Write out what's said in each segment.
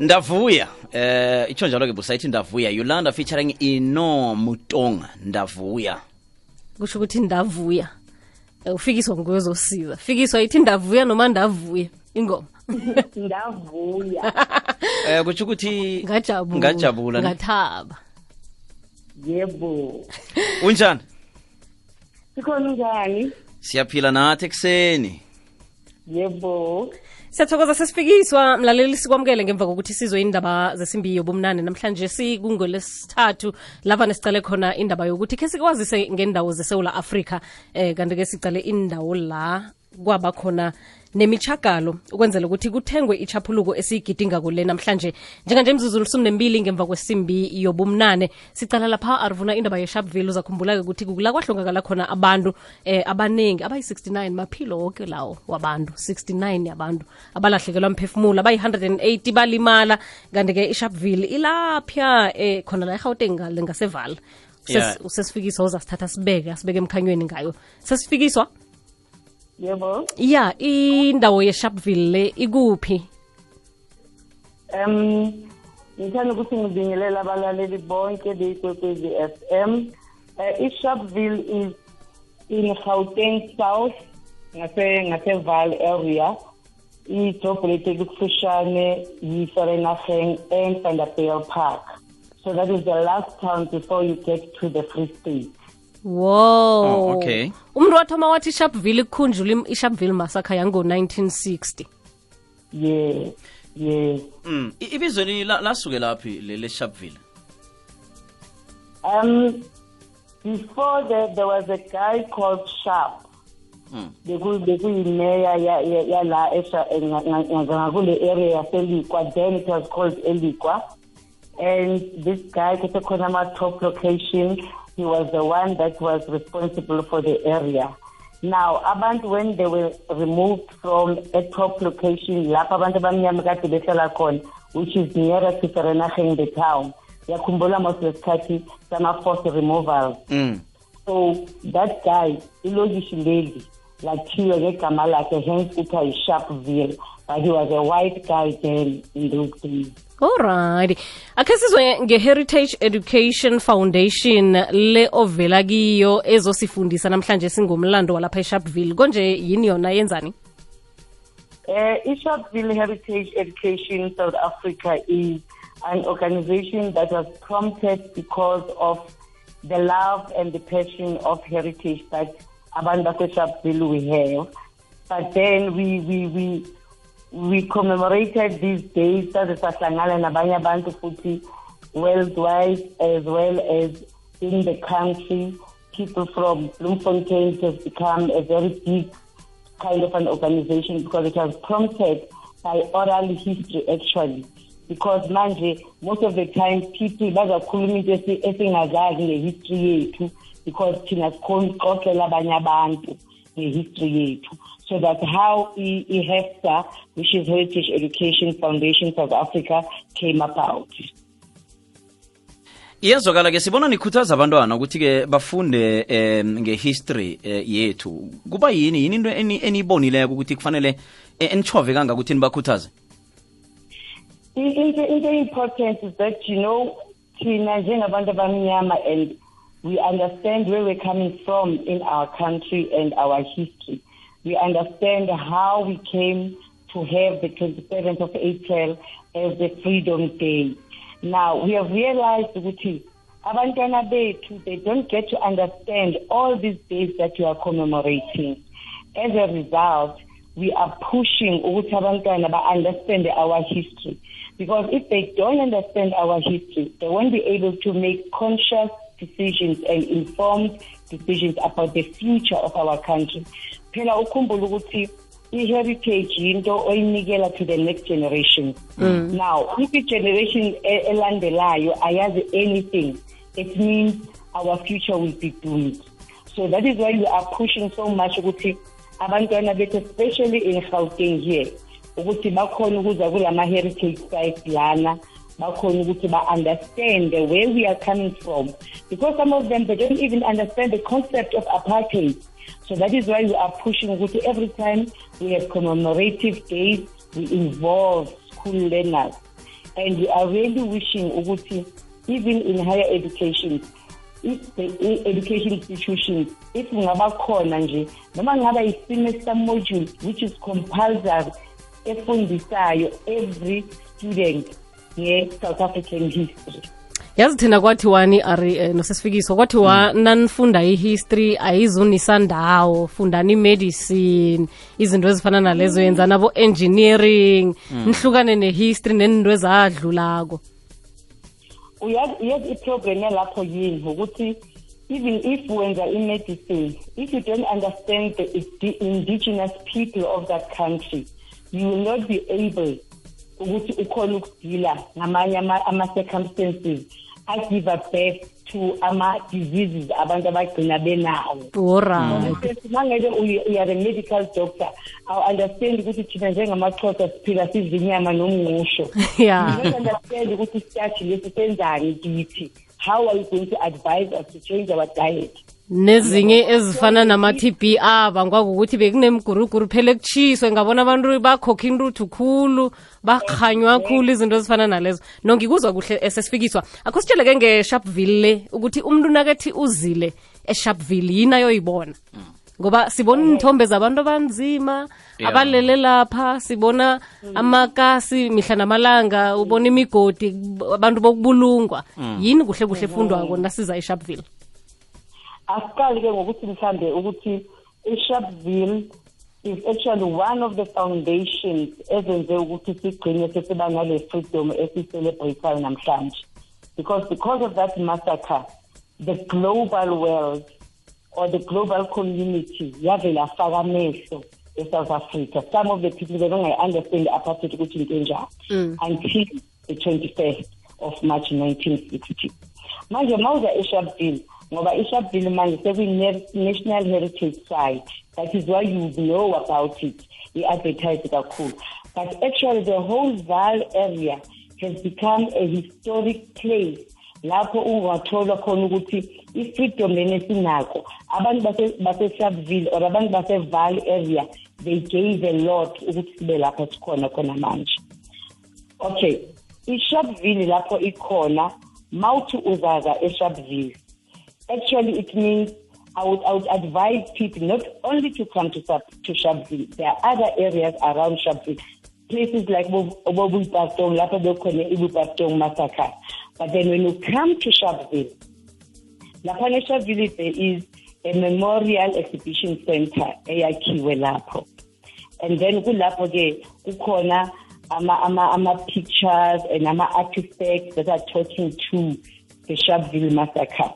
ndavuya eh itsho njalo ke busayithi ndavuya yolanda featuring ino mutonga. Ndavuya. Kusho ukuthi ndavuya. Ufikiswa ufikiswa ngokuzosiza. Fikiswa ithi ndavuya noma ndavuya ingoma. Ndavuya. Eh kusho ukuthi ngajabula. ngajabula. Ngathaba. Yebo. Unjani? Sikhona njani siyaphila nathi ekuseni. Yebo siyathokoza sesifikiswa mlaleli sikwamukele ngemva kokuthi sizwe indaba zesimbi yobumnane namhlanje sikungolesithathu lavane nesicale khona indaba yokuthi khe sikwazise ngendawo zesewula afrika eh kanti ke sicale indawo la kwaba khona nemichagalo ukwenzela ukuthi kuthengwe ichaphuluko esiyigidinga kule namhlanje. Njenganje mzuzu lisumi nembili ngemva kwesimbi yobumnane sicala lapha arvuna indaba yesharpville uzakhumbula-ke ukuthi kula kwahlongakala khona abantu eh abaningi abayi-69 maphilo wonke lawo wabantu 69 yabantu abalahlekelwa mphefumulo abayi-180 balimala. Kanti-ke isharpville ilapha eh khona la egauteng lingasevala ngasevala Yeah. Ses- usesifikiswa uzasithatha sibeke asibeke emkhanyweni ngayo. Sesifikiswa yebo? Ya indawo ye-sharpeville le ikuphi? Um ngithanda ukuthi ngibingelela abalaleli bonke beyikwekwezi f m. Uh, isharpeville is in gauteng south ngase ngaseVaal area. Idrobholete kufishane yi-Vereeniging and Vanderbijlpark. So that is the last town before you get to the free state wow Oh, okay. umuntu wathoma wathi ishapville kukhunjula ishapville massacre yango-1960 ye ye mm. I- ibizweni lasuke laphi le le sharpville Um, before that, there was a guy called Sharp. Mm. Bekuyimeya ya- ya- yala eh, nga- nga- nga- ngakule area yaselikwa then it was called elikwa and this guy kethe khona ama-top location he was the one that was responsible for the area now abantu when they were removed from a top location lapho abantu abamnyama kade behlala khona which is nearer to Vereeniging the town yakhumbula most lesikhathi sama-force removals mm. so that guy ilokishi leli lathiwa ngegama lakhe hence kuthiwa yi-sharpeville but he was a white guy then in those days alright akhe sizwe nge-heritage education foundation le ovela kiyo ezosifundisa namhlanje singumlando walapha esharpville. Konje yini yona? Yenzani? Uh, Isharpville Heritage Education South Africa is an organization that was prompted because of the love and the passion of heritage that abantu Isharpville we have. But then we we we we commemorated these days that sahlangana nabanye abantu futhi worldwide as well as in the country. People from Bloemfontein has become a very big kind of an organization because it was prompted by oral history actually because manje most of the time people bazakhuluma into esi- esingazazi ngehistory yethu because thina sikhona ukuxoxela abanye abantu ngehistory yethu so that how i- i-hefsa which is heritage education foundation south africa came about. Iyazwakala ke sibona nikhuthaza abantwana ukuthi-ke bafunde um ngehistory eh, yethu. Kuba yini yini into eni- eniyibonileko ukuthi kufanele eh, enitshove kangakuthi nibakhuthaze? I- into into important is that you know thina njengabantu abamnyama and we understand where we're coming from in our country and our history. We understand how we came to have the 27th of april as the freedom day. Now we have realized ukuthi abantwana bethu they don't get to understand all these days that you are commemorating. As a result we are pushing ukuthi abantwana ba-understand our history. Because if they don't understand our history they won't be able to make conscious decisions and informed decisions about the future of our country phela ukhumbule ukuthi i-heritage yinto oyinikela to the next generation. Mm. Now if i-generation elandelayo ayazi anything it means our future will be doomed. So that is why we are pushing so much ukuthi abantwana bethu especially in gauteng here ukuthi bakhona ukuza kulama-heritage sites lana bakhona ukuthi ba-understand the where we are coming from. Because some of them they don't even understand the concept of apartheid. So that is why we are pushing ukuthi every time we have commemorative days we involve school learners. And we are really wishing ukuthi even in higher education if the education institutions if kungaba khona nje noma kungaba yi-semester module which is compulsory efundisayo every student nge-south african history. Yazi thina kwathiwani ari eh, nosesifikiso kwathiwa nanifunda i-history ayizunisandawo fundani i-medicine izinto ezifana nalezo yenza nabo engineering nihlukane ne-history neninto ezadlulako. Uyazi uyazi iprogram yalapho yini ukuthi even if wenza i-medicine if you don't understand the indigenous people of that country you will not be able ukuthi ukhona ukudila ngamanye ama- ama-circumstances agive birth to ama-diseases abantu abagcina benawo. Alright mangeke you are a medical doctor i understand ukuthi thina njengamaxhosa siphila sidla inyama nomngqusho. Ya you don't understand ukuthi starch lesi senzani kithi. How are you going to advise us to change our diet? Nezinye ezifana nama-tb abangwakukuthi bekunemguruguru phela kutshiswe ngabona abantu bakhokha intuthu khulu bakhanywa khulu izinto ezifana nalezo. Nongikuzwa kuhle esesifikiswa. Akho sitsheleke nge-sharpville le ukuthi umuntu nakethi uzile esharpville yini ayoyibona? Ngoba sibona iinthombe zabantu abanzima Yeah. abalele lapha sibona amakasi mihla namalanga ubona imigodi abantu bokubulungwa. Yini kuhle kuhle efundwako nasiza esharpville asiqali ke ngokuthi mhlambe ukuthi i-sharpeville is actually one of the foundations ezenze ukuthi sigcine sesiba nale freedom esiyicelebratayo namhlanje. Because because of that massacre the global world or the global community yavele afaka amehlo e-south africa. Some of the people bebengayi-understand apartheid ukuthi into enjani. Mm. Until the 21st of march 1960 manje mawuza esharpeville ngoba isharpville manje sekuyi-national heritage site. That is why you know about it. I-advertise kakhulu. But actually the whole val area has become a historic place. Lapho ungathola khona ukuthi i-freedom lena esinako abantu base- base-sharpville or abantu base-val area they gave a lot ukuthi sibe lapho sikhona khona manje. Okay i-sharpville lapho ikhona mawuthi uzaza e-sharpville actually it means I would, I would advise people not only to come to, to there are other areas around Sharpeville, places like Bobupatong, Lapa Bekone, Ibupatong, Massacre. But then when you come to Sharpeville, Lapane Sharpeville, there is a memorial exhibition center, eyakhiwe lapho. And then kulapho ke kukhona ama pictures and ama artifacts that are talking to the Sharpeville massacre.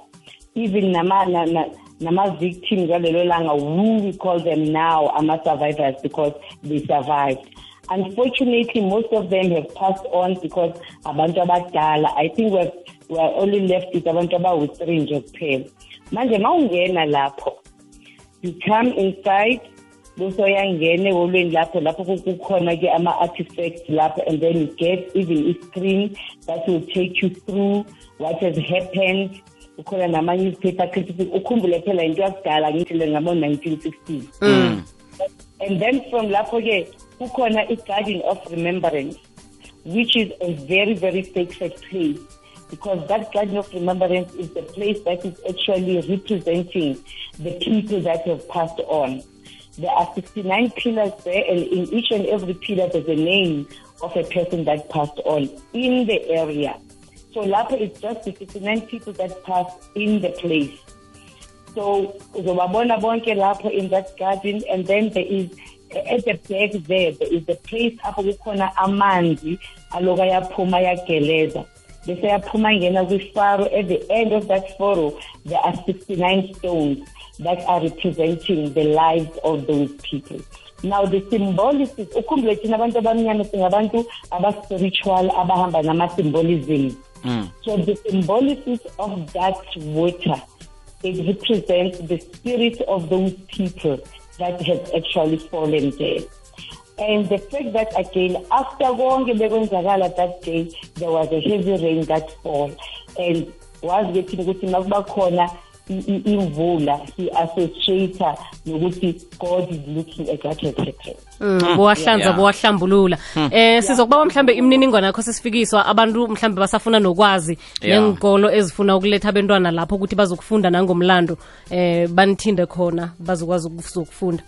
Even nama na, na, nama victims galelo langa who we call them now ama survivors because they survived. Unfortunately, most of them have passed on because abantu abadala. I think we're we're only left with abantu abawu-three nje kuphela. Manje mawungena lapho you come inside bese uyangena eholweni lapho lapho ku- kukhona ke ama-artifacts lapho and then you get even i-screen that will take you through what has happened kukhona nama-newspaper clippings ukhumbule phela into yakudala ngithi le ngabo-nineteen sixties mm. and then from lapho ke kukhona i-garden of remembrance which is a very very sacred place because that garden of remembrance is the place that is actually representing the people that have passed on. There are 69 pillars there and in each and every pillar there's a name of a person that passed on in the area so lapho it's just the 69 people that passed in the place. So uzobabona bonke lapho in that garden and then there is at the back there there is a place apho kukhona amanzi aloku ayaphuma ayageleza bese yaphuma ngena kwifaro at the end of that furrow there are 69 stones that are representing the lives of those people. Now the symbolics ukhumbule thina abantu abamnyama singabantu aba-spiritual abahamba nama-symbolism so the symbolics of that water it represents the spirit of those people that have actually fallen there. And the fact that again, after konke bekwenzakala that day, there was a heavy rain that fall. And was getting khona i- i- imvula si-associata nokuthi god is looking at what has happened Mm, bowahlambulula Yeah. buwahlambulula. Eh sizokubawa mhlambe imininingwane yakho sesifikiswa abantu mhlambe basafuna nokwazi Yeah. ezifuna ukuletha abentwana lapho ukuthi bazokufunda nangomlando eh banithinde khona bazokwazi ukuzokufunda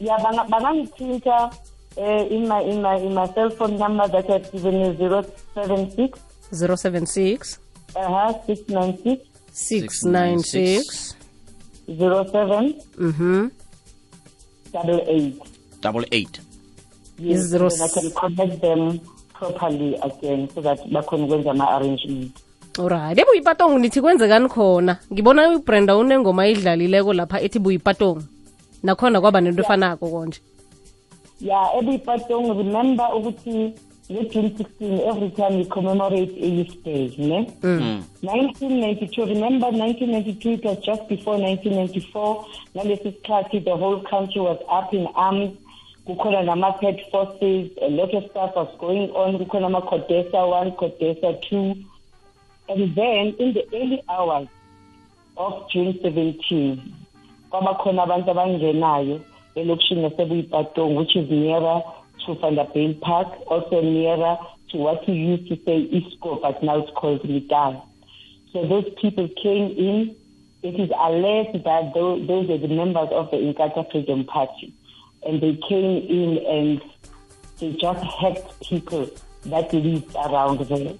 ya banga- bangangithinta eh in my in my in my cell phone number that I've given you zero seven six 076 uh-huh six nine six 696 zero seven. Mhm double eight. double eight. Yes, Is zero then I can connect them properly again so that bakhona ukwenza ama-arrangement. Alright, ebuyipatongo nithi kwenzekani khona? Ngibona ubrenda unengoma idlalileko lapha ethi buyipatong nakhona kwaba nento efanako konje. Yeah, every patong remember ukuthi nge-June 16 every time we commemorate a youth day, ne? Mm. Mm. 1992, remember 1992 it was just before 1994 ngalesi sikhathi the whole country was up in arms. Kukhona nama-pet forces a lot of stuff was going on. Kukhona ama-codesa 1 codesa 2 and then in the early hours of June 17 kwaba khona abantu abangenayo elokishini yasebuyipatongo which is nearer to Vanderbijlpark also nearer to what we used to say Iscor but now it's called Litana so those people came in. It is alleged that those, those are the members of the Inkatha Freedom Party. And they came in and they just hacked people that lived around there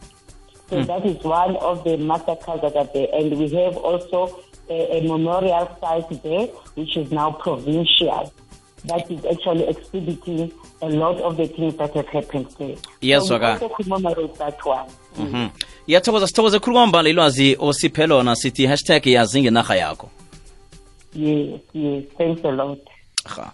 so hmm. that is one of the massacres that are there. And we have also a, a memorial site there, which is now provincial. That is actually exhibiting a lot of the things that have happened there. Yes, that one. Mhm. iyathokoza sithokoze khulu kwambala ilwazi osiphe lona sithi hashtag yazi ngenarha yakho Yes, yes. Thanks a lot. ha